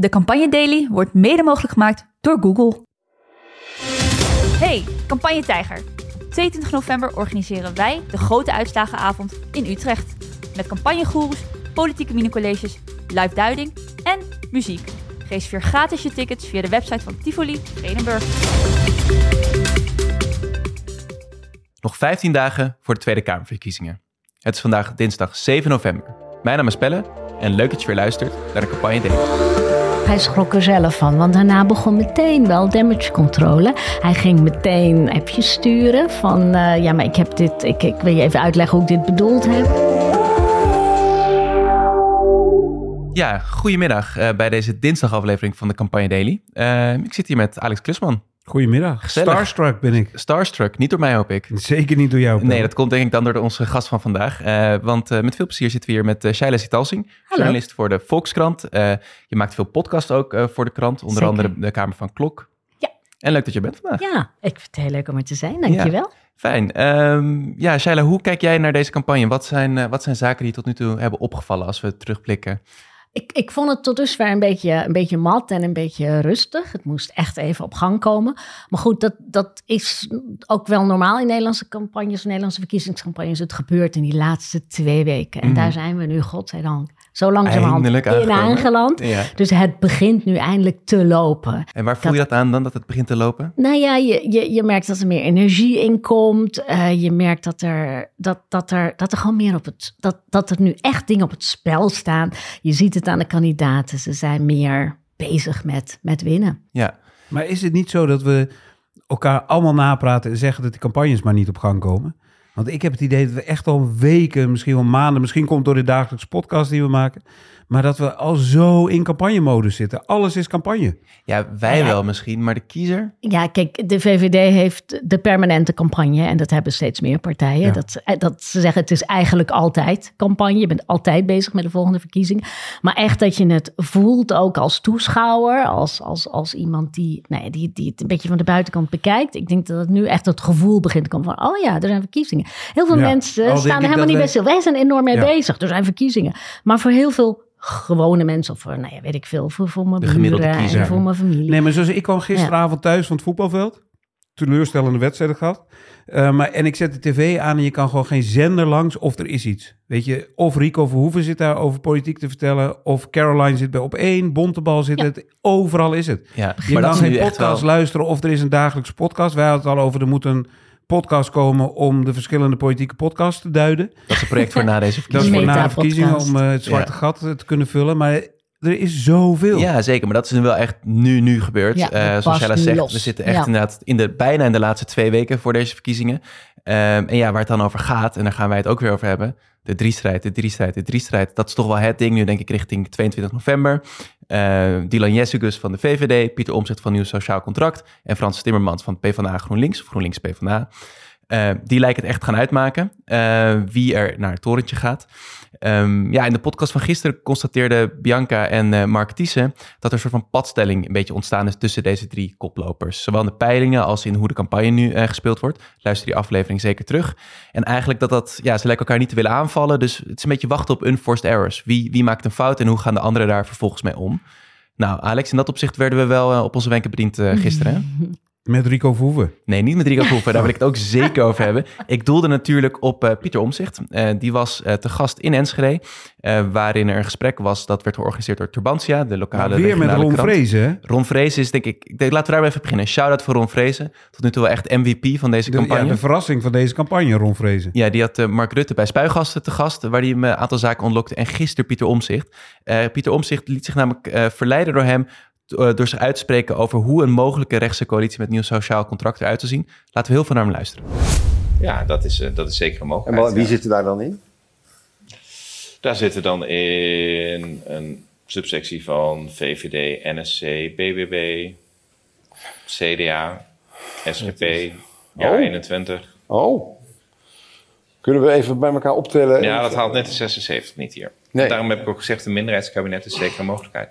De Campagne Daily wordt mede mogelijk gemaakt door Google. Hey, Campagne Tijger. 22 november organiseren wij de grote uitslagenavond in Utrecht. Met campagnegoeroes, politieke minicolleges, live duiding en muziek. Reserveer gratis je tickets via de website van Tivoli Vredenburg. Nog 15 dagen voor de Tweede Kamerverkiezingen. Het is vandaag dinsdag 7 november. Mijn naam is Pelle en leuk dat je weer luistert naar de campagne Daily. Hij schrok er zelf van, want daarna begon meteen wel damage controle. Hij ging meteen appjes sturen van, uh, ja, maar ik heb dit, ik, ik wil je even uitleggen hoe ik dit bedoeld heb. Ja, goedemiddag uh, bij deze dinsdagaflevering van de Campagne Daily. Uh, ik zit hier met Alex Klusman. Goedemiddag. Gezellig. Starstruck ben ik. Starstruck, niet door mij hoop ik. Zeker niet door jou. Nee, dat komt denk ik dan door onze gast van vandaag. Uh, want uh, met veel plezier zitten we hier met uh, Shaila Sitalsing, journalist voor de Volkskrant. je maakt veel podcasts ook voor de krant, onder Zeker. andere de Kamer van Klok. Ja. En leuk dat je bent vandaag. Ja, ik vind het heel leuk om er te zijn, dankjewel. Ja. Fijn. Um, ja, Shaila, hoe kijk jij naar deze campagne? Wat zijn, wat zijn zaken die tot nu toe hebben opgevallen als we terugblikken? Ik, ik vond het tot dusver een beetje, een beetje mat en een beetje rustig. Het moest echt even op gang komen. Maar goed, dat, dat is ook wel normaal in Nederlandse campagnes, Nederlandse verkiezingscampagnes. Het gebeurt in die laatste twee weken. En mm. daar zijn we nu, godzijdank, zo langzamerhand in aangeland. Ja. Dus het begint nu eindelijk te lopen. En waar voel dat, je dat aan dan, dat het begint te lopen? Nou ja, je, je, je merkt dat er meer energie in komt. Uh, je merkt dat er, dat, dat, er, dat er gewoon meer op het... Dat, dat er nu echt dingen op het spel staan. Je ziet het aan de kandidaten. Ze zijn meer bezig met, met winnen. Ja. Maar is het niet zo dat we elkaar allemaal napraten en zeggen dat die campagnes maar niet op gang komen? Want ik heb het idee dat we echt al weken, misschien wel maanden, misschien komt door de dagelijkse podcast die we maken, maar dat we al zo in campagnemodus zitten. Alles is campagne. Ja, wij Ja. wel misschien, maar de kiezer? Ja, kijk, de VVD heeft de permanente campagne en dat hebben steeds meer partijen. Ja. Dat, ze- dat ze zeggen het is eigenlijk altijd campagne. Je bent altijd bezig met de volgende verkiezing. Maar echt dat je het voelt ook als toeschouwer, als, als, als iemand die, nou ja, die, die het een beetje van de buitenkant bekijkt. Ik denk dat het nu echt het gevoel begint te komen van, oh ja, er zijn verkiezingen. Heel veel Ja. mensen staan er helemaal dat niet bij stil. Wij zijn enorm mee Ja. bezig, er zijn verkiezingen. Maar voor heel veel gewone mensen, of voor, nou ja, weet ik veel, voor, voor mijn buren en voor mijn familie. Nee, maar zoals ik kwam gisteravond thuis van het voetbalveld. Teleurstellende wedstrijden gehad. Eh, maar, en ik zet de tv aan en je kan gewoon geen zender langs of er is iets. Weet je, of Rico Verhoeven zit daar over politiek te vertellen. Of Caroline zit bij op één, Bontebal zit Ja. het. Overal is het. Ja, Je maar kan geen podcast wel... luisteren of er is een dagelijkse podcast. Wij hadden het al over, er moet een podcast komen om de verschillende politieke podcasts te duiden. Dat is een project voor na deze Dat is verkiezingen. voor na de verkiezingen om eh, het zwarte Ja. gat eh, te kunnen vullen. Maar er is zoveel. Ja, zeker. Maar dat is nu wel echt nu, nu gebeurd. Ja, Eh, zoals Jella zegt, los. we zitten echt Ja. inderdaad in de, bijna in de laatste twee weken voor deze verkiezingen. Ehm, en ja, waar het dan over gaat, en daar gaan wij het ook weer over hebben. De drie-strijd, de drie-strijd, de drie-strijd. Dat is toch wel het ding nu, denk ik, richting 22 november. Eh Dylan van de VVD, Pieter Omtzigt van Nieuw Sociaal Contract... en Frans Timmermans van PvdA GroenLinks, of GroenLinks PvdA. Eh, die lijken het echt gaan uitmaken, eh, wie er naar het torentje gaat. Ehm, ja, in de podcast van gisteren constateerden Bianca en eh, Mark Thiessen dat er een soort van padstelling een beetje ontstaan is tussen deze drie koplopers. Zowel in de peilingen als in hoe de campagne nu gespeeld wordt. Luister die aflevering zeker terug. En eigenlijk dat dat, ja, ze lijken elkaar niet te willen aanvallen. Dus het is een beetje wachten op unforced errors. Wie, wie maakt een fout en hoe gaan de anderen daar vervolgens mee om? Nou, Alex, in dat opzicht werden we wel op onze wenken bediend gisteren. Met Rico Verhoeven. Nee, niet met Rico Verhoeven. Daar wil ik het ook zeker over hebben. Ik doelde natuurlijk op eh, Pieter Omzicht. die was eh, te gast in Enschede, eh, waarin er een gesprek was dat werd georganiseerd door Turbantia, de lokale Weer met Ron. Vrezen? Ron Vrezen is denk ik, ik denk, laten we daar maar even beginnen. Shout-out voor Ron Vrezen. Tot nu toe wel echt MVP van deze De, campagne. ja, de verrassing van deze campagne, Ron Vrezen. Ja, die had eh, Mark Rutte bij Spuigasten te gast, waar hij hem een aantal zaken ontlokte. En gisteren Pieter Omzicht. Eh, Pieter Omzicht liet zich namelijk eh, verleiden door hem, eh, door zich uit te spreken over hoe een mogelijke rechtse coalitie met nieuw sociaal contract eruit te zien. Laten we heel veel naar hem luisteren. Ja, dat is, eh, dat is zeker een En mogelijkheid. wa- wie ja. zit er daar dan in? Daar zitten dan in een subsectie van VVD, NSC, BBB, CDA, SGP, ja, Oh. 21. Oh. Kunnen we even bij elkaar optellen? Ja, dat haalt net de 76 niet hier. Nee. Daarom heb ik ook gezegd, een minderheidskabinet is zeker een mogelijkheid.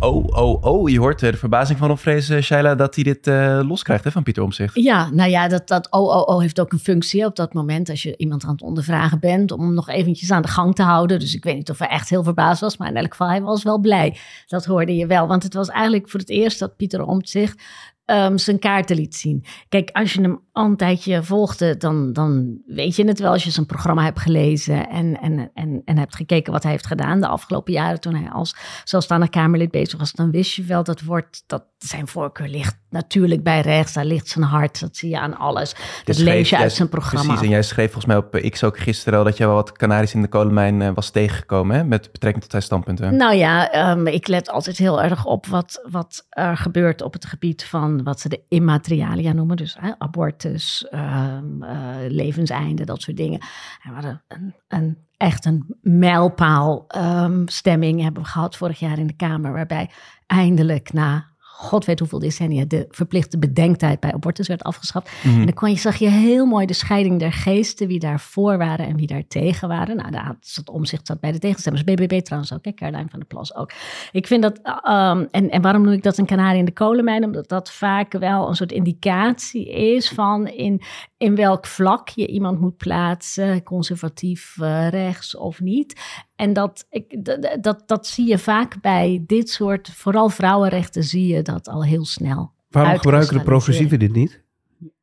Oh, oh, oh. Je hoort eh, de verbazing van Onvrees, uh, Shaila, dat hij dit uh, loskrijgt hè, van Pieter Omzicht. Ja, nou ja, dat, dat oh, oh, oh heeft ook een functie op dat moment als je iemand aan het ondervragen bent om hem nog eventjes aan de gang te houden. Dus ik weet niet of hij echt heel verbaasd was, maar in elk geval hij was wel blij. Dat hoorde je wel, want het was eigenlijk voor het eerst dat Pieter Omtzigt um, zijn kaarten liet zien. Kijk, als je hem al een tijdje volgde, dan, dan weet je het wel als je zijn programma hebt gelezen en, en, en, en hebt gekeken wat hij heeft gedaan de afgelopen jaren toen hij als zelfstandig Kamerlid bezig was. Dan wist je wel dat wordt, dat zijn voorkeur ligt natuurlijk bij rechts, daar ligt zijn hart, dat zie je aan alles. Dat lees je uit zijn programma. Precies, en jij schreef volgens mij op X ook gisteren al dat je wel wat Canaries in de kolenmijn uh, was tegengekomen hè? met betrekking tot zijn standpunten. Nou ja, um, ik let altijd heel erg op wat, wat er gebeurt op het gebied van wat ze de immaterialia noemen. Dus hè, abortus, um, uh, levenseinde, dat soort dingen. En we hadden een, een, echt een mijlpaal um, stemming hebben we gehad vorig jaar in de Kamer. Waarbij eindelijk na god weet hoeveel decennia de verplichte bedenktijd bij abortus werd afgeschaft. Mhm. En dan kon je, zag je heel mooi de scheiding der geesten, wie daarvoor waren en wie daar tegen waren. Nou, daar zat omzicht zat bij de tegenstemmers. BBB trouwens ook, hè, Caroline van der Plas ook. Ik vind dat, um, en, en waarom noem ik dat een kanarie in de kolenmijn? Omdat dat vaak wel een soort indicatie is van in, in welk vlak je iemand moet plaatsen, conservatief, uh, rechts of niet. En dat, ik, dat, dat zie je vaak bij dit soort, vooral vrouwenrechten, zie je dat al heel snel. Waarom gebruiken de progressieven dit niet?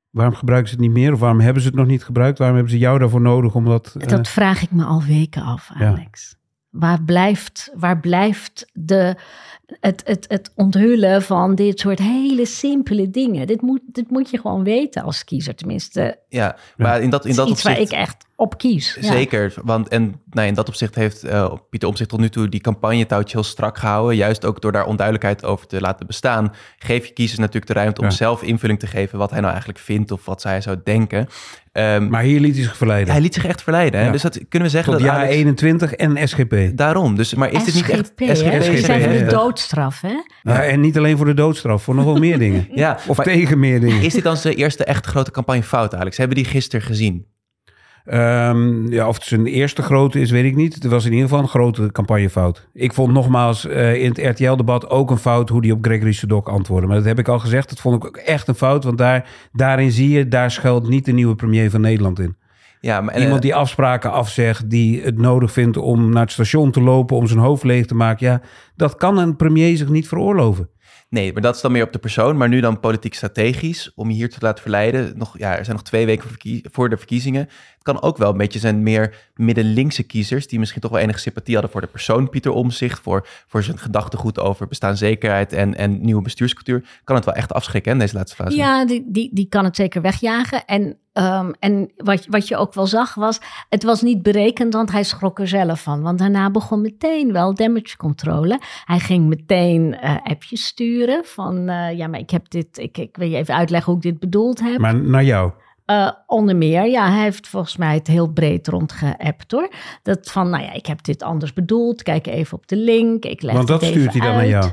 Waarom gebruiken ze het niet meer? Of waarom hebben ze het nog niet gebruikt? Waarom hebben ze jou daarvoor nodig? Omdat, uh... Dat vraag ik me al weken af, Alex. Waar blijft, waar blijft de, het, het, het onthullen van dit soort hele simpele dingen? Dit moet, dit moet je gewoon weten als kiezer, tenminste. Ja, maar in dat, in dat iets opzicht... waar ik echt op kies. Zeker, want en nou, in dat opzicht heeft uh, Pieter Omtzigt tot nu toe die campagnetouwtje heel strak gehouden. Juist ook door daar onduidelijkheid over te laten bestaan. Geef je kiezers natuurlijk de ruimte om zelf invulling te geven wat hij nou eigenlijk vindt of wat zij zou denken. Um, maar hier liet hij zich verleiden. Hij liet zich echt verleiden. Hè? Dus dat kunnen we zeggen. Tot dat jaar 21 en SGP. Daarom. Dus, maar is SGP, dit niet echt SGP? SGP zijn voor de doodstraf, hè? Ja, en niet alleen voor de doodstraf, voor nog wel meer dingen. ja, of tegen meer dingen. Is dit dan zijn eerste echt grote campagnefout, Alex? Hebben die gisteren gezien? Um, ja, of het zijn eerste grote is, weet ik niet. Het was in ieder geval een grote campagnefout. Ik vond nogmaals uh, in het RTL-debat ook een fout hoe die op Gregory Sedok antwoordde. Maar dat heb ik al gezegd. Dat vond ik ook echt een fout. Want daar, daarin zie je, daar schuilt niet de nieuwe premier van Nederland in. Ja, maar, Iemand die afspraken afzegt, die het nodig vindt om naar het station te lopen, om zijn hoofd leeg te maken. Ja, dat kan een premier zich niet veroorloven. Nee, maar dat is dan meer op de persoon. Maar nu dan politiek strategisch, om je hier te laten verleiden. Nog, ja, er zijn nog twee weken voor de verkiezingen. Kan ook wel een beetje zijn meer middenlinkse kiezers... die misschien toch wel enige sympathie hadden voor de persoon Pieter Omzicht... voor, voor zijn gedachtegoed over bestaanszekerheid en, en nieuwe bestuurscultuur. Kan het wel echt afschrikken in deze laatste fase. Ja, die, die, die kan het zeker wegjagen. En Um, en wat, wat je ook wel zag was, het was niet berekend, want hij schrok er zelf van. Want daarna begon meteen wel damage controle. Hij ging meteen uh, appjes sturen van, uh, ja, maar ik heb dit, ik, ik wil je even uitleggen hoe ik dit bedoeld heb. Maar naar jou? Uh, onder meer, ja, hij heeft volgens mij het heel breed rondgeappt hoor. Dat van, nou ja, ik heb dit anders bedoeld, kijk even op de link, ik leg Want dat stuurt hij dan uit. naar jou?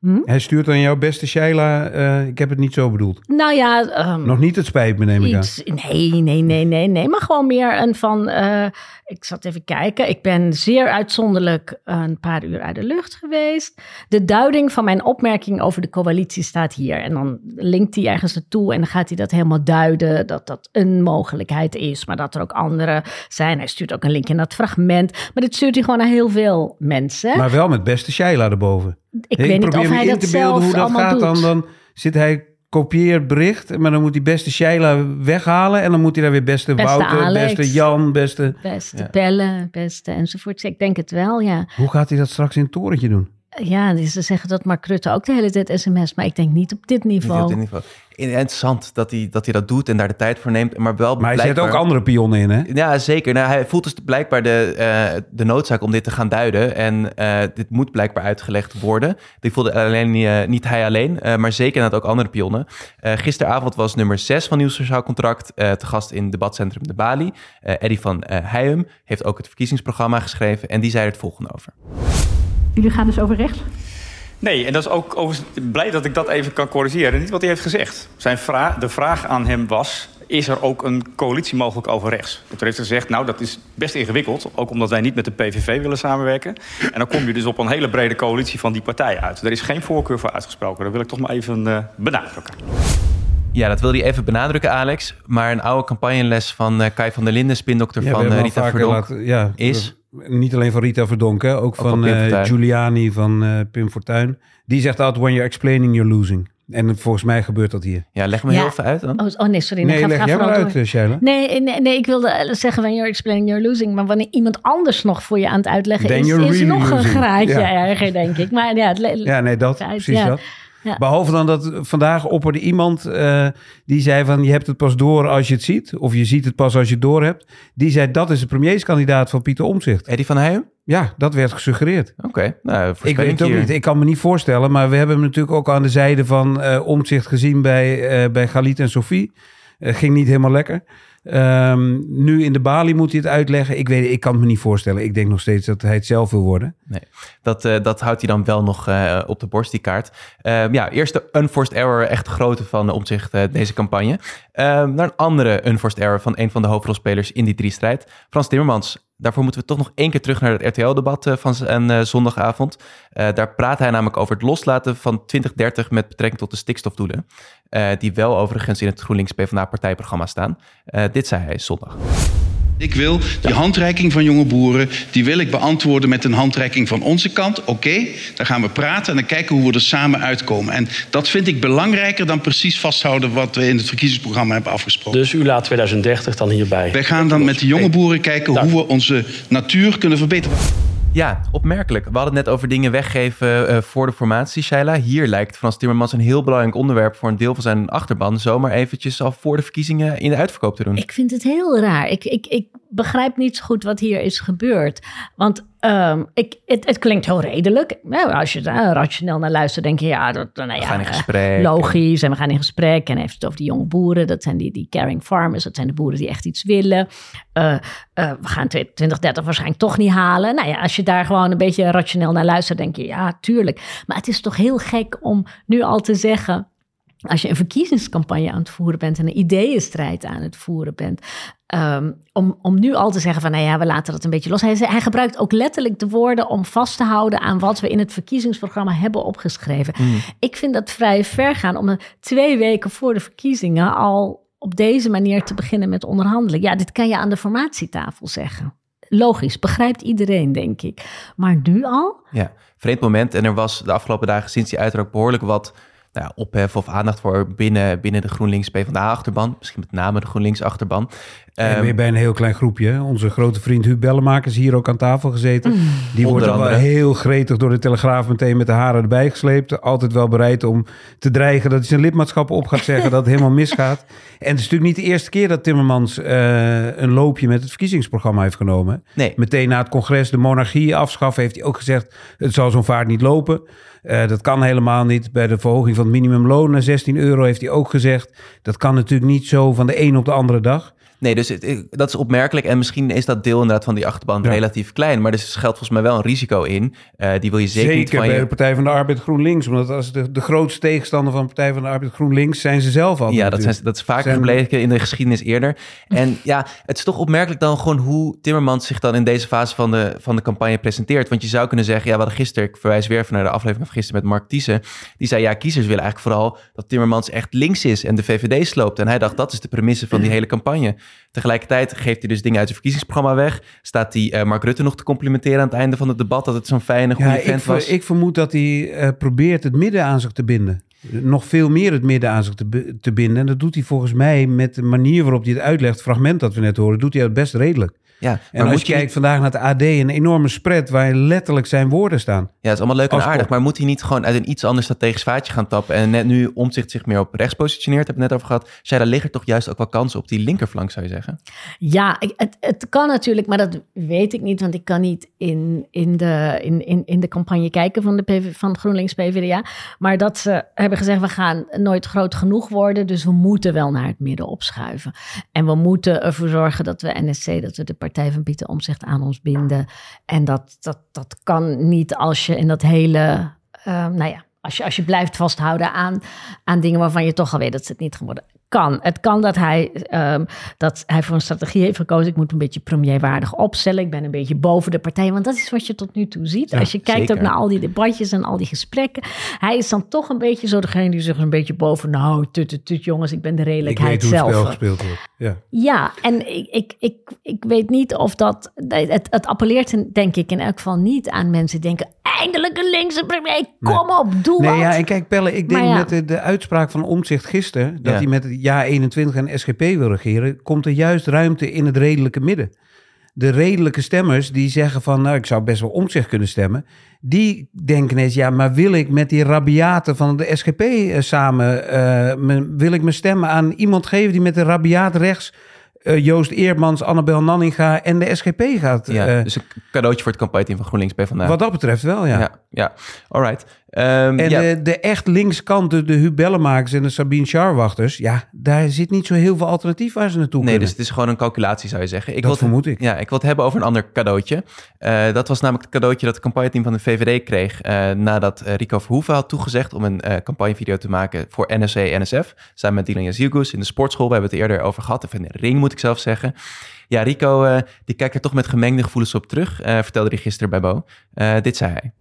Hm? Hij stuurt aan jouw beste Shaila, uh, ik heb het niet zo bedoeld. Nou ja... Um, Nog niet het spijt me, neem ik iets, aan. Nee, nee, nee, nee, nee. Maar gewoon meer een van... Uh, ik zat even kijken. Ik ben zeer uitzonderlijk een paar uur uit de lucht geweest. De duiding van mijn opmerking over de coalitie staat hier. En dan linkt hij ergens naartoe en dan gaat hij dat helemaal duiden. Dat dat een mogelijkheid is, maar dat er ook andere zijn. Hij stuurt ook een link in dat fragment. Maar dit stuurt hij gewoon naar heel veel mensen. Maar wel met beste Shaila erboven. Ik, ik weet niet of hij dat zelf hoe dat gaat. Doet. Dan, dan zit hij kopieer bericht, maar dan moet hij beste Sheila weghalen en dan moet hij daar weer beste, beste Wouter, Alex, beste Jan, beste... Beste ja. bellen, beste enzovoort. Ik denk het wel, ja. Hoe gaat hij dat straks in het torentje doen? Ja, ze zeggen dat Mark Rutte ook de hele tijd sms, maar ik denk niet op dit niveau. Niet op dit niveau. Interessant dat hij, dat hij dat doet en daar de tijd voor neemt, maar wel Maar hij zet ook andere pionnen in, hè? Ja, zeker. Nou, hij voelt dus blijkbaar de, uh, de noodzaak om dit te gaan duiden en uh, dit moet blijkbaar uitgelegd worden. Die voelde alleen, uh, niet hij alleen, maar zeker inderdaad ook andere pionnen. gisteravond was nummer 6 van Nieuw Sociaal Contract te gast in debatcentrum De Bali. Eddie van Heijum heeft ook het verkiezingsprogramma geschreven en die zei er het volgende over. Jullie gaan dus over rechts? Nee, en dat is ook overigens blij dat ik dat even kan corrigeren. Niet wat hij heeft gezegd. Zijn vra de vraag aan hem was... is er ook een coalitie mogelijk over rechts? En toen heeft hij gezegd, nou, dat is best ingewikkeld. Ook omdat wij niet met de PVV willen samenwerken. En dan kom je dus op een hele brede coalitie van die partijen uit. Er is geen voorkeur voor uitgesproken. Dat wil ik toch maar even uh, benadrukken. Ja, dat wil hij even benadrukken, Alex. Maar een oude campagneles van uh, Kai van der Linden, spindokter Ja, van uh, al Rita Verdonk, laten- ja, is... Niet alleen van Rita Verdonk, hè, ook, van eh. Giuliani, van eh, Pim Fortuyn. Die zegt altijd, when you're explaining, you're losing. En volgens mij gebeurt dat hier. Ja, leg me Ja. heel even uit dan. Oh, oh nee, sorry. Nee, ga, leg ga jij maar uit, door. eh, Shaila. Nee, nee, nee, ik wilde zeggen, when you're explaining, you're losing. Maar wanneer iemand anders nog voor je aan het uitleggen Then is, is really nog een graadje Ja. erger, denk ik. Maar ja, het le- Ja, nee, dat, precies ja. dat. Ja. Behalve dan dat vandaag opperde iemand eh, die zei van je hebt het pas door als je het ziet. Of je ziet het pas als je het door hebt. Die zei dat is de premierskandidaat van Pieter Omzicht. Eddie van Heijen? Ja, dat werd gesuggereerd. Oké, nou, Ik weet het ook hier. niet. Ik kan me niet voorstellen. Maar we hebben hem natuurlijk ook aan de zijde van eh Omzicht gezien bij, eh bij Galit en Sophie. Ging niet helemaal lekker. Ehm, nu in de balie moet hij het uitleggen. Ik, weet, ik kan het me niet voorstellen. Ik denk nog steeds dat hij het zelf wil worden. Nee, dat, eh, dat houdt hij dan wel nog eh, op de borst, die kaart. Ehm, ja, eerst de unforced error, echt grote van de omzicht eh, deze campagne. Ehm, naar een andere unforced error van een van de hoofdrolspelers in die drie-strijd. Frans Timmermans. Daarvoor moeten we toch nog één keer terug naar het RTL-debat eh, van eh, zondagavond. Eh, daar praat hij namelijk over het loslaten van 2030 met betrekking tot de stikstofdoelen. die wel overigens in het GroenLinks PvdA-partijprogramma staan. Dit zei hij zondag. Ik wil die handreiking van jonge boeren, die wil ik beantwoorden met een handreiking van onze kant. Oké, dan gaan we praten en dan kijken hoe we er samen uitkomen. En dat vind ik belangrijker dan precies vasthouden wat we in het verkiezingsprogramma hebben afgesproken. Dus u laat 2030 dan hierbij. Wij gaan dan met de jonge boeren kijken hoe we onze natuur kunnen verbeteren. Ja, opmerkelijk. We hadden het net over dingen weggeven eh, voor de formatie, Shaila. Hier lijkt Frans Timmermans een heel belangrijk onderwerp voor een deel van zijn achterban zomaar eventjes al voor de verkiezingen in de uitverkoop te doen. Ik vind het heel raar. Ik, ik, ik begrijp niet zo goed wat hier is gebeurd. Want ehm, ik, het, het klinkt heel redelijk. Nou, als je er rationeel naar luistert, denk je, ja, dat, nou ja, gaan in eh, gesprek. Logisch, en we gaan in gesprek. En heeft het over die jonge boeren. Dat zijn die, die caring farmers. Dat zijn de boeren die echt iets willen. Eh, eh, we gaan 2030 waarschijnlijk toch niet halen. Nou ja, als je daar gewoon een beetje rationeel naar luistert, denk je, ja, tuurlijk. Maar het is toch heel gek om nu al te zeggen als je een verkiezingscampagne aan het voeren bent en een ideeënstrijd aan het voeren bent, ehm, om, om nu al te zeggen van, nou ja, we laten dat een beetje los. Hij, hij gebruikt ook letterlijk de woorden om vast te houden aan wat we in het verkiezingsprogramma hebben opgeschreven. Ik vind dat vrij ver gaan om een twee weken voor de verkiezingen al op deze manier te beginnen met onderhandelen. Ja, dit kan je aan de formatietafel zeggen. Logisch, begrijpt iedereen, denk ik. Maar nu al? Ja, vreemd moment. En er was de afgelopen dagen sinds die uiteraard behoorlijk wat nou ja, ophef of aandacht voor binnen, binnen de GroenLinks PvdA-achterban. Misschien met name de GroenLinks-achterban. En Ehm, weer bij een heel klein groepje. Onze grote vriend Huub Bellemaker is hier ook aan tafel gezeten. Die wordt dan wel heel gretig door de Telegraaf meteen met de haren erbij gesleept. Altijd wel bereid om te dreigen dat hij zijn lidmaatschap op gaat zeggen dat het helemaal misgaat. En het is natuurlijk niet de eerste keer dat Timmermans eh, een loopje met het verkiezingsprogramma heeft genomen. Nee. Meteen na het congres de monarchie afschaffen heeft hij ook gezegd... het zal zo'n vaart niet lopen. Eh, dat kan helemaal niet. Bij de verhoging van het minimumloon naar 16 euro heeft hij ook gezegd... dat kan natuurlijk niet zo van de een op de andere dag. Nee, dus het- dat is opmerkelijk. En misschien is dat deel inderdaad van die achterban Ja. relatief klein. Maar er geldt volgens mij wel een risico in. Eh, die wil je zeker, niet van bij je... de Partij van de Arbeid GroenLinks. Omdat als de, de grootste tegenstander van de Partij van de Arbeid GroenLinks zijn ze zelf al. Ja, dat, zijn, dat is vaker Zijn- gebleken in de geschiedenis eerder. En ja, het is toch opmerkelijk dan gewoon hoe Timmermans zich dan in deze fase van de, van de campagne presenteert. Want je zou kunnen zeggen, ja, we hadden gisteren, ik verwijs weer even naar de aflevering van gisteren met Mark Thiessen. Die zei, ja, kiezers willen eigenlijk vooral dat Timmermans echt links is en de VVD sloopt. En hij dacht, dat is de premisse van die hele campagne. Tegelijkertijd geeft hij dus dingen uit zijn verkiezingsprogramma weg. Staat hij eh, Mark Rutte nog te complimenteren aan het einde van het debat dat het zo'n fijne, goede Ja, vent was. ik vermoed dat hij eh, probeert het midden aan zich te binden. Nog veel meer het midden aan zich te, te binden. En dat doet hij volgens mij met de manier waarop hij het uitlegt, het fragment dat we net horen, doet hij dat best redelijk. Ja, En maar als moet je kijkt vandaag naar het AD, een enorme spread waar letterlijk zijn woorden staan. Ja, het is allemaal leuk en aardig. Maar moet hij niet gewoon uit een iets ander strategisch vaatje gaan tappen? En net nu omzicht zich meer op rechts positioneert, heb ik het net over gehad. Zij, daar liggen toch juist ook wel kansen op die linkerflank, zou je zeggen? Ja, het, het kan natuurlijk, maar dat weet ik niet, want ik kan niet in, in, de, in, in, in de campagne kijken van, de PV, van GroenLinks PvdA. Maar dat ze hebben gezegd, we gaan nooit groot genoeg worden, dus we moeten wel naar het midden opschuiven. En we moeten ervoor zorgen dat we NSC, dat we de partij van Pieter Omzicht aan ons binden. En dat, dat, dat kan niet als je in dat hele ehm, nou ja, als je, als je blijft vasthouden aan, aan dingen waarvan je toch al weet dat ze het niet gaan worden. Kan. Het kan dat hij, ehm, dat hij voor een strategie heeft gekozen. Ik moet een beetje premierwaardig opstellen. Ik ben een beetje boven de partij. Want dat is wat je tot nu toe ziet. Ja, Als je kijkt zeker. ook naar al die debatjes en al die gesprekken. Hij is dan toch een beetje zo degene die zich een beetje boven... Nou, tut, tut, tut, jongens, ik ben de Ik redelijkheid weet hoe het zelf. spel gespeeld wordt. Ja. Ja, en ik, ik, ik, ik weet niet of dat. Het, het appelleert, denk ik, in elk geval niet aan mensen die denken: eindelijk een linkse premier, kom op, doe Nee, wat. ja, en kijk, Pelle, ik denk ja. met de, de uitspraak van Omtzigt gisteren... dat Ja. hij met het jaar 21 en SGP wil regeren... komt er juist ruimte in het redelijke midden. De redelijke stemmers die zeggen van... nou, ik zou best wel Omtzigt kunnen stemmen... die denken eens, ja, maar wil ik met die rabiaten van de SGP eh, samen... eh, wil ik mijn stemmen aan iemand geven die met de rabiaat rechts... eh, Joost Eermans, Annabel Nanninga en de SGP gaat... Ja, eh, dus een cadeautje voor het campagneteam van GroenLinks PvdA. wat dat betreft wel, ja. Ja, ja. Alright. Ehm, En ja. de, de echt linkskant, de, de Huub Bellemakers en de Sabine Scharwachters... ja, daar zit niet zo heel veel alternatief waar ze naartoe Nee, kunnen. dus het is gewoon een calculatie, zou je zeggen. Ik Dat wil vermoed ik. Ja, ik wil het hebben over een ander cadeautje. Eh, dat was namelijk het cadeautje dat het campagneteam van de VVD kreeg... eh, nadat eh, Rico Verhoeven had toegezegd om een eh, campagnevideo te maken voor NSC NSF. Samen met Dylan Yazilgus in de sportschool. We hebben het eerder over gehad. Of in de ring, moet ik zelf zeggen. Ja, Rico, die kijkt er toch met gemengde gevoelens op terug. vertelde hij gisteren bij Bo. Dit zei hij.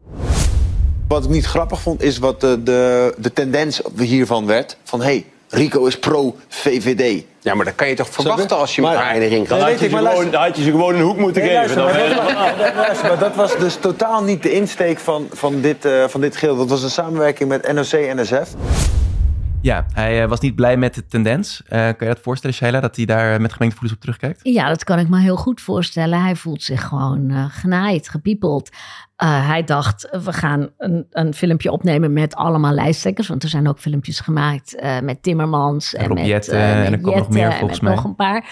Wat ik niet grappig vond, is wat de, de, de tendens hiervan werd. Van, hé, hey, Rico is pro-VVD. Ja, maar dat kan je toch verwachten als je Maar- elkaar in de ring Dan had je ze gewoon een hoek moeten Nee, geven. luister, Dan maar, dat, was- luister, maar dat was dus totaal niet de insteek van, van, dit, eh van dit geel. Dat was een samenwerking met NOC-NSF. Ja, hij eh, was niet blij met de tendens. Eh, kan je dat voorstellen, Sheila, dat hij daar eh, met gemengde gevoelens op terugkijkt? Ja, dat kan ik me heel goed voorstellen. Hij voelt zich gewoon eh, genaaid, gepiepeld. Eh, hij dacht, we gaan een, een filmpje opnemen met allemaal lijsttrekkers. Want er zijn ook filmpjes gemaakt eh, met Timmermans. En met, Jetten, eh, met en er nog meer, en volgens mij. nog een paar.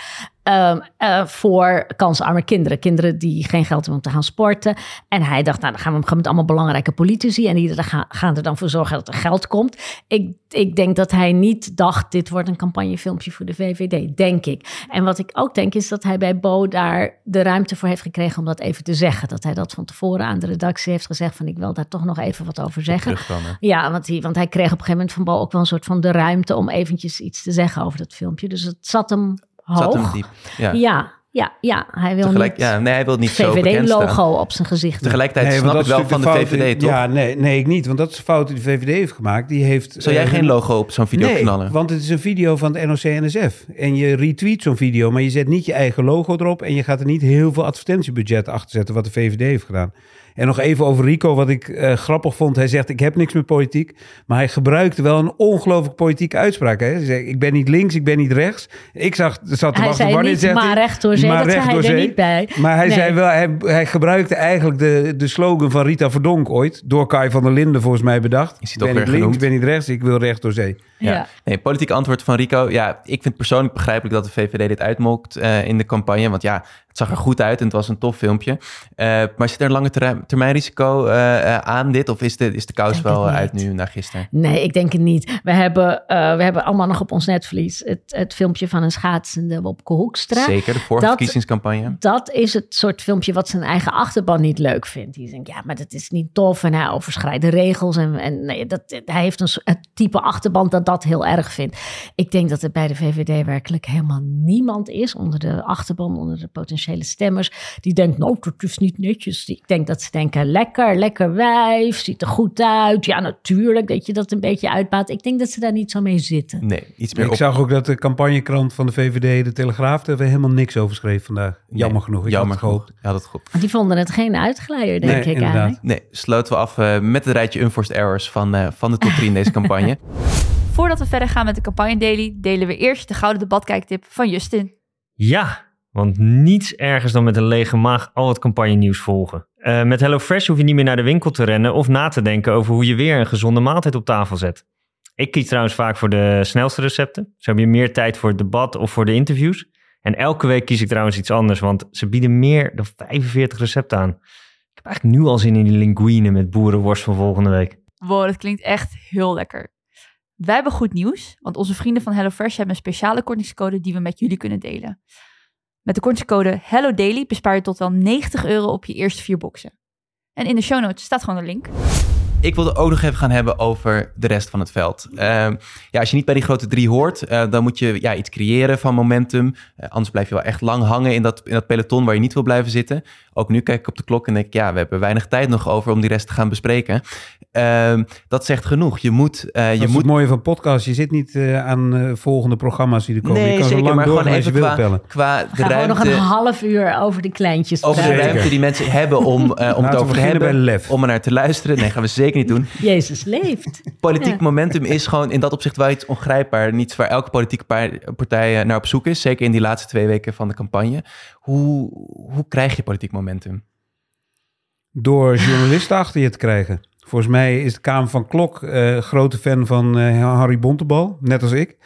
Ehm, eh, voor kansarme kinderen. Kinderen die geen geld hebben om te gaan sporten. En hij dacht, nou dan gaan we met allemaal belangrijke politici. En die er gaan, gaan er dan voor zorgen dat er geld komt. Ik, ik denk dat hij niet dacht, dit wordt een campagnefilmpje voor de VVD. Denk ik. En wat ik ook denk is dat hij bij Bo daar de ruimte voor heeft gekregen om dat even te zeggen. Dat hij dat van tevoren aan de redactie heeft gezegd van ik wil daar toch nog even wat over zeggen. Dan? Ja, want hij, want hij kreeg op een gegeven moment van Bo ook wel een soort van de ruimte om eventjes iets te zeggen over dat filmpje. Dus het zat hem hoog. Zat hem diep. Ja. Ja, ja, ja. Hij wil Tegelijk, niet ja, nee, hij wil niet zo bekend staan. VVD-logo op zijn gezicht. Tegelijkertijd Nee, snap ik wel van de VVD, toch? Ja, nee, nee, ik niet. Want dat is de fout die de VVD heeft gemaakt. Die heeft, Zou jij eh, geen logo op zo'n video nee, knallen? want het is een video van het NOC-NSF. En je retweet zo'n video, maar je zet niet je eigen logo erop... en je gaat er niet heel veel advertentiebudget achter zetten... wat de VVD heeft gedaan. En nog even over Rico, wat ik eh, grappig vond. Hij zegt, ik heb niks met politiek. Maar hij gebruikte wel een ongelooflijk politieke uitspraak. Hè? Hij zei, ik ben niet links, ik ben niet rechts. Ik zag, zat te Hij wachten, zei niet, zegt maar hij? recht door zee, Maar dat zei recht hij er niet bij. Maar hij, Nee. zei wel, hij, hij gebruikte eigenlijk de, de slogan van Rita Verdonk ooit... door Kai van der Linden volgens mij bedacht. Is Ik ben niet links, genoemd? ik ben niet rechts, ik wil recht door zee. Ja. Nee, politiek antwoord van Rico. Ja, ik vind persoonlijk begrijpelijk dat de VVD dit uitmokt eh, in de campagne. Want ja, het zag er goed uit en het was een tof filmpje. Eh, maar zit er een lange termijn, termijn risico eh, aan dit? Of is de, is de kous wel uit nu na gisteren? Nee, ik denk het niet. We hebben, we hebben allemaal nog op ons netvlies het, het filmpje van een schaatsende Wopke Hoekstra. Zeker, de vorige Dat- verkiezingscampagne. Dat is het soort filmpje wat zijn eigen achterban niet leuk vindt. Die denkt, ja, maar dat is niet tof en hij overschrijdt de regels. En, en nee, dat, hij heeft een, het type achterban dat dat heel erg vindt. Ik denk dat er bij de VVD werkelijk helemaal niemand is onder de achterban, onder de potentiële stemmers, die denkt, nou, dat is niet netjes. Ik denk dat ze denken, lekker, lekker wijf, ziet er goed uit. Ja, natuurlijk dat je dat een beetje uitbaat. Ik denk dat ze daar niet zo mee zitten. Nee, iets meer Ik op. zag ook dat de campagnekrant van de VVD, de Telegraaf, daar weer helemaal niks over schreef vandaag. Jammer Nee, genoeg. Ik jammer had het gehoopt. Ja, dat goed. Die vonden het geen uitglijder, denk Nee, ik inderdaad. eigenlijk. Nee, sloten we af eh, met het rijtje unforced errors van, eh, van de top 3 in deze campagne. Voordat we verder gaan met de campagne daily, delen we eerst de gouden debatkijktip van Justin. Ja, want niets ergers dan met een lege maag al het campagnenieuws volgen. Eh, met HelloFresh hoef je niet meer naar de winkel te rennen of na te denken over hoe je weer een gezonde maaltijd op tafel zet. Ik kies trouwens vaak voor de snelste recepten. Zo heb je meer tijd voor het debat of voor de interviews. En elke week kies ik trouwens iets anders, want ze bieden meer dan 45 recepten aan. Ik heb eigenlijk nu al zin in die linguine met boerenworst van volgende week. Wow, dat klinkt echt heel lekker. Wij hebben goed nieuws, want onze vrienden van HelloFresh hebben een speciale kortingscode die we met jullie kunnen delen. Met de kortingscode HelloDaily bespaar je tot wel 90 euro op je eerste vier boxen. En in de show notes staat gewoon een link. Ik wilde ook nog even gaan hebben over de rest van het veld. Ehm, ja, als je niet bij die grote drie hoort, eh, dan moet je ja, iets creëren van momentum. Eh, anders blijf je wel echt lang hangen in dat, in dat peloton waar je niet wil blijven zitten. Ook nu kijk ik op de klok en denk ik, ja, we hebben weinig tijd nog over om die rest te gaan bespreken. Ehm, dat zegt genoeg. Je moet... eh, je is moet het mooie van podcast. Je zit niet eh, aan eh, volgende programma's die er komen. je Nee, kan zeker, zo lang maar gewoon je even wil qua, pellen. qua de We gaan gewoon nog een half uur over die kleintjes Over de ruimte die mensen hebben om, eh, om Laten het over te hebben. bij lef. Om er naar te luisteren. Nee, gaan we zeker niet doen. Jezus leeft. Politiek Ja. momentum is gewoon in dat opzicht wel iets ongrijpbaar. Niets waar elke politieke pa- partij naar op zoek is. Zeker in die laatste twee weken van de campagne. Hoe, hoe krijg je politiek momentum? Door journalisten achter je te krijgen. Volgens mij is de Kamer van Klok eh, grote fan van eh, Harry Bontebal, net als ik.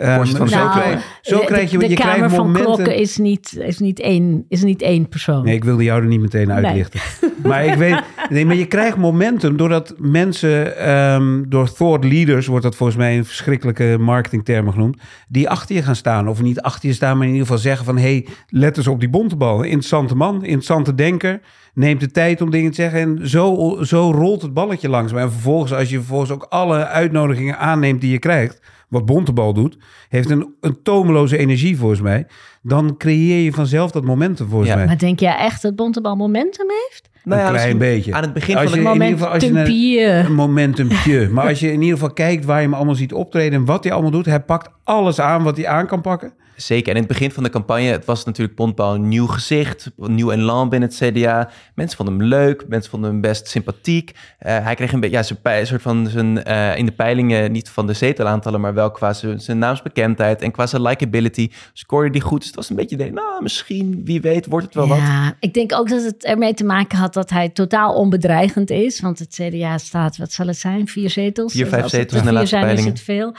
Voorzitter van zo, de Nou, krijg, zo de- krijg je, de je Kamer krijgt van momenten... Klokken is niet, is, niet één, is niet één persoon. Nee, ik wilde jou er niet meteen uitlichten. Maar ik weet, nee, maar je krijgt momentum doordat mensen, ehm, door thought leaders wordt dat volgens mij een verschrikkelijke marketingtermen genoemd, die achter je gaan staan. Of niet achter je staan, maar in ieder geval zeggen van, hey, let eens op die bontebal. Interessante man, interessante denker, neemt de tijd om dingen te zeggen. En zo, zo rolt het balletje langs. En vervolgens, als je vervolgens ook alle uitnodigingen aanneemt die je krijgt, wat Bontebal doet, heeft een, een tomeloze energie volgens mij. Dan creëer je vanzelf dat momentum volgens Ja. mij. Maar denk jij echt dat Bontebal momentum heeft? Nou ja, een klein beetje. Aan het begin Als van Momentumpje. een momentumpje. Maar als je in ieder geval kijkt waar je hem allemaal ziet optreden en wat hij allemaal doet, hij pakt alles aan wat hij aan kan pakken. Zeker. En in het begin van de campagne, het was natuurlijk Pontbal een nieuw gezicht, een nieuw elan binnen het CDA. Mensen vonden hem leuk, mensen vonden hem best sympathiek. Eh, hij kreeg een beetje, ja, zijn pij- soort van zijn, eh, in de peilingen, niet van de zetelaantallen, maar wel qua zijn, zijn naamsbekendheid en qua zijn likability scoorde die goed. Dus het was een beetje, denk, nou, misschien, wie weet, wordt het wel wat. Ja, ik denk ook dat het ermee te maken had dat hij totaal onbedreigend is. Want het CDA staat, wat zal het zijn? Vier zetels? Vier, vijf Als het zetels in de vier laatste zijn, peilingen. is het veel.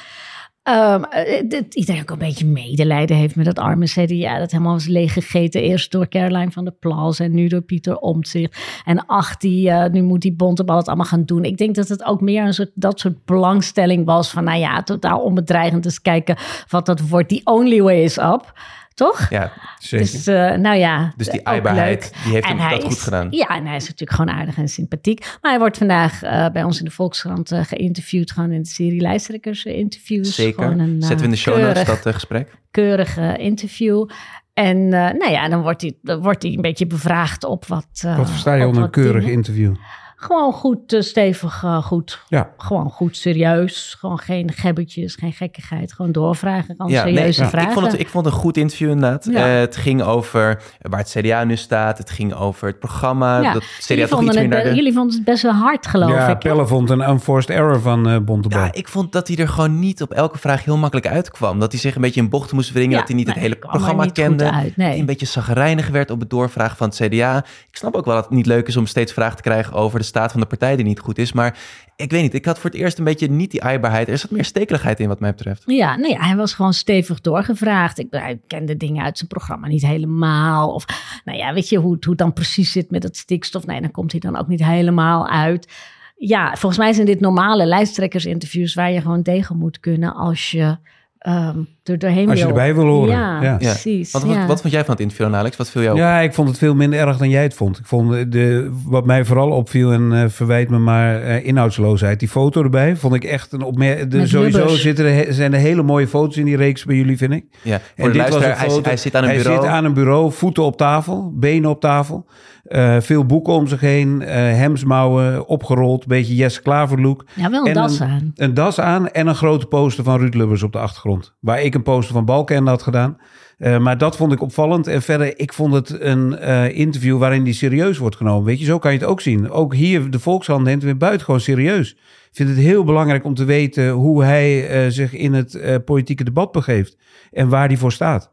Eh, dat iedereen ook een beetje medelijden heeft met dat arme CDA. Dat helemaal was leeggegeten. Eerst door Caroline van der Plas en nu door Pieter Omtzigt. En ach, die, eh, nu moet die Bontebal het allemaal gaan doen. Ik denk dat het ook meer een soort, dat soort belangstelling was. Van nou ja, totaal onbedreigend. Dus kijken wat dat wordt. The only way is up. Toch? Ja, Zeker. Dus eh, nou ja. Dus die aaibaarheid, die heeft En hem hij dat goed gedaan. Ja, en hij is natuurlijk gewoon aardig en sympathiek. Maar hij wordt vandaag eh, bij ons in de Volkskrant eh, geïnterviewd. Gewoon in de serie lijsttrekkers interviews. Zeker. Een, eh, Zetten we in de show notes dat gesprek. keurig eh, interview. En eh, nou ja, dan wordt hij, dan wordt hij een beetje bevraagd op wat... eh, Wat versta je onder een keurig dingen. interview? Gewoon goed, eh, stevig, eh, goed. Ja. Gewoon goed, serieus. Gewoon geen gebbetjes, geen gekkigheid. Gewoon doorvragen, gewoon Ja, serieuze ja. vragen. Ik vond, het, ik vond het een goed interview inderdaad. Ja. Eh, het ging over waar het CDA nu staat. Het ging over het programma. Ja, Dat CDA toch iets meer naar de... jullie vonden het best wel hard, geloof ja, ik. hè? Pelle vond een unforced error van eh Bontebal. Ja, ik vond dat hij er gewoon niet op elke vraag heel makkelijk uitkwam. Dat hij zich een beetje in bochten moest wringen. Ja, dat hij niet nee, het hele programma kende. uit, nee. Dat hij een beetje zagrijnig werd op het doorvragen van het CDA. Ik snap ook wel dat het niet leuk is om steeds vragen te krijgen over de staat van de partij die niet goed is. Maar ik weet niet, ik had voor het eerst een beetje niet die aaibaarheid. Er zat meer stekeligheid in wat mij betreft. Ja, nee, hij was gewoon stevig doorgevraagd. Ik, kende dingen uit zijn programma niet helemaal. Of, nou ja, weet je hoe, hoe het dan precies zit met het stikstof? Nee, dan komt hij dan ook niet helemaal uit. Ja, volgens mij zijn dit normale lijsttrekkersinterviews... waar je gewoon tegen moet kunnen als je ehm er doorheen Als je wil. erbij wil horen, Ja, ja. precies. Wat, ja. wat, wat vond jij van het interview dan, Alex? Wat viel jou op? Ja, ik vond het veel minder erg dan jij het vond. Ik vond de, wat mij vooral opviel, en eh, verwijt me maar eh, inhoudsloosheid. Die foto erbij vond ik echt een opmerking. Sowieso zitten er, zijn er hele mooie foto's in die reeks bij jullie, vind ik. Ja, En dit was een hij, foto- hij zit aan een hij bureau. zit aan een bureau, voeten op tafel, benen op tafel. eh, veel boeken om zich heen, eh, hemsmouwen opgerold, beetje Jesse Klaver look. Ja, wel een En das aan. Een das aan en een grote poster van Ruud Lubbers op de achtergrond. Waar ik een poster van Balken had gedaan. Eh, maar dat vond ik opvallend. En verder, ik vond het een eh, interview waarin die serieus wordt genomen. Weet je, zo kan je het ook zien. Ook hier, de Volkshand neemt weer buitengewoon serieus. Ik vind het heel belangrijk om te weten hoe hij eh, zich in het politieke debat begeeft. En waar hij voor staat.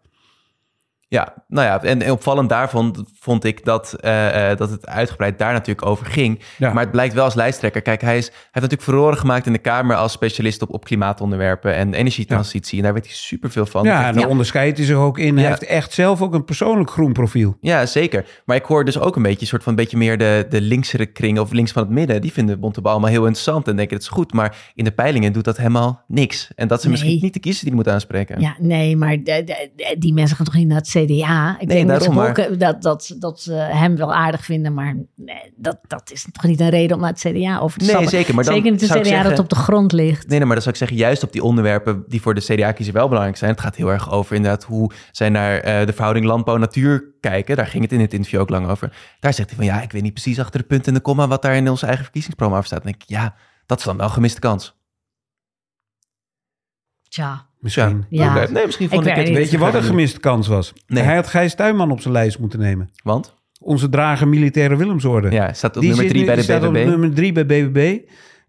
Ja, nou ja, en, en opvallend daarvan vond ik dat, eh, eh, dat het uitgebreid daar natuurlijk over ging. Ja. Maar het blijkt wel als lijsttrekker. Kijk, hij, is, hij heeft natuurlijk furoren gemaakt in de Kamer als specialist op, op klimaatonderwerpen en energietransitie. En daar weet hij superveel van. Ja, Dat en daar onderscheidt hij zich ook in. Hij Ja. heeft echt zelf ook een persoonlijk groen profiel. Ja, zeker. Maar ik hoor dus ook een beetje, een soort van beetje meer de, de linksere kring of links van het midden. Die vinden Bontebal allemaal heel interessant en denken het is goed. Maar in de peilingen doet dat helemaal niks. En dat zijn Nee. misschien niet de kiezers die hij moet aanspreken. Ja, nee, maar de- de- de- die mensen gaan toch niet naar het CDA. Ik Nee, denk dat, dat, dat, dat ze hem wel aardig vinden, maar nee, dat, dat is toch niet een reden om naar het CDA over te Nee, stappen. zeker, maar dan zeker niet een CDA zeggen- dat op de grond ligt. Nee, nee, maar dan zou ik zeggen, juist op die onderwerpen die voor de CDA-kiezer wel belangrijk zijn. Het gaat heel erg over inderdaad hoe zij naar eh, de verhouding landbouw-natuur kijken. Daar ging het in het interview ook lang over. Daar zegt hij van, ja, ik weet niet precies achter de punten en de komma wat daar in onze eigen verkiezingsprogramma staat. Dan denk ik, ja, dat is dan wel een gemiste kans. Tja, Misschien. Ja. Nee, misschien vond Ik ik, het... weet Weet je wat een gemiste kans was? Nee. Hij had Gijs Tuinman op zijn lijst moeten nemen. Want? Onze drager militaire Willemsorde. Ja, staat op Die nummer zit drie nu- bij de die staat op BBB. nummer drie bij BBB.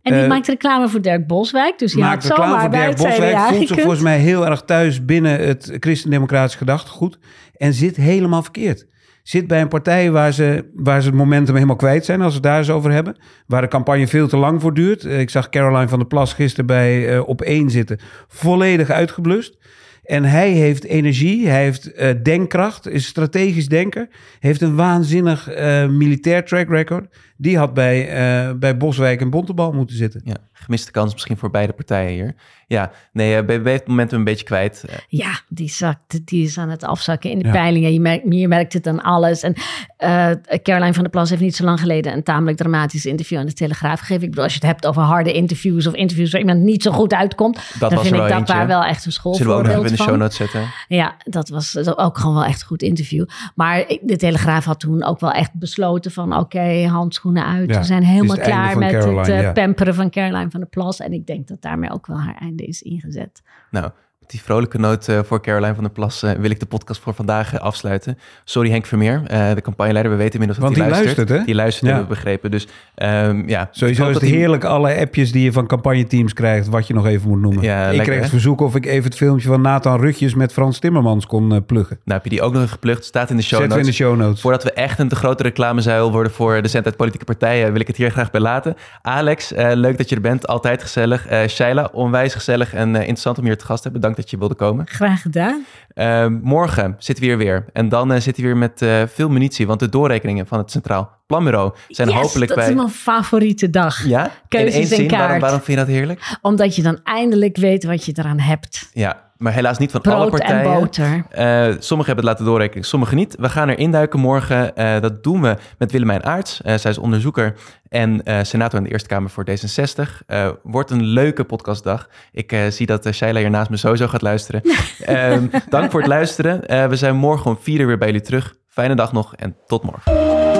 En die Eh, maakt reclame voor Dirk Boswijk, dus die had maakt reclame zomaar voor bij Dirk het Boswijk. Voelt zich volgens mij heel erg thuis binnen het christendemocratisch gedachtegoed. En zit helemaal verkeerd. Zit bij een partij waar ze, waar ze het momentum helemaal kwijt zijn, als we het daar eens over hebben. Waar de campagne veel te lang voor duurt. Eh, Ik zag Caroline van der Plas gisteren bij eh, Op 1 zitten. Volledig uitgeblust. En hij heeft energie, hij heeft eh, denkkracht, is strategisch denker. Heeft een waanzinnig militair track record. Die had bij, eh, bij Boswijk en Bontebal moeten zitten. Ja, gemiste kans misschien voor beide partijen hier. Ja, nee, eh, BBB heeft het momentum een beetje kwijt. Eh, Ja, die, zakt, die is aan het afzakken in de Ja. peilingen. Je merkt, je merkt het aan alles. En eh Caroline van der Plas heeft niet zo lang geleden een tamelijk dramatisch interview aan de Telegraaf gegeven. Ik bedoel, als je het hebt over harde interviews of interviews waar iemand niet zo goed uitkomt, dan was vind ik wel dat daar wel echt een Zullen we ook nog even in de show notes zetten? Ja, dat was ook gewoon wel echt een goed interview. Maar de Telegraaf had toen ook wel echt besloten van oké, uit. Ja, We zijn helemaal het klaar met Caroline, het ja. pamperen van Caroline van der Plas. En ik denk dat daarmee ook wel haar einde is ingezet. Nou, die vrolijke noot eh, voor Caroline van der Plas eh, wil ik de podcast voor vandaag eh, afsluiten. Sorry Henk Vermeer, de campagneleider. We weten inmiddels dat hij die luistert. luistert, hè? Die luistert, Ja. hebben we begrepen. Dus ehm, ja. Sowieso is het heerlijk alle appjes die je van campagneteams krijgt, wat je nog even moet noemen. Ja, ik lekker, kreeg hè? het verzoek of ik even het filmpje van Nathan Rutjes met Frans Timmermans kon pluggen. Nou, heb je die ook nog geplukt? Staat in de show we in notes. de show notes. Voordat we echt een te grote reclamezuil worden voor de zendtijd politieke partijen, wil ik het hier graag bij laten. Alex, leuk dat je er bent. Altijd gezellig. Shaila, onwijs gezellig en interessant om hier te gast te hebben. Dank dat je wilde komen. Graag gedaan. Eh, morgen zitten we hier weer. En dan eh, zitten we weer met eh, veel munitie, want de doorrekeningen van het Centraal Planbureau zijn Yes, hopelijk dat bij... is mijn favoriete dag. Ja? Keuzes in één en zin, waarom, waarom vind je dat heerlijk? Omdat je dan eindelijk weet wat je eraan hebt. Ja, maar helaas niet van alle Brood en partijen. boter. Eh, sommigen hebben het laten doorrekenen, sommigen niet. We gaan er induiken morgen. Eh, dat doen we met Willemijn Aarts. Eh, zij is onderzoeker en senator in de Eerste Kamer voor D66. Eh, wordt een leuke podcastdag. Ik zie dat uh, Sheila hier naast me sowieso gaat luisteren. Ehm, dank voor het luisteren. We zijn morgen om vier uur weer bij jullie terug. Fijne dag nog en tot morgen.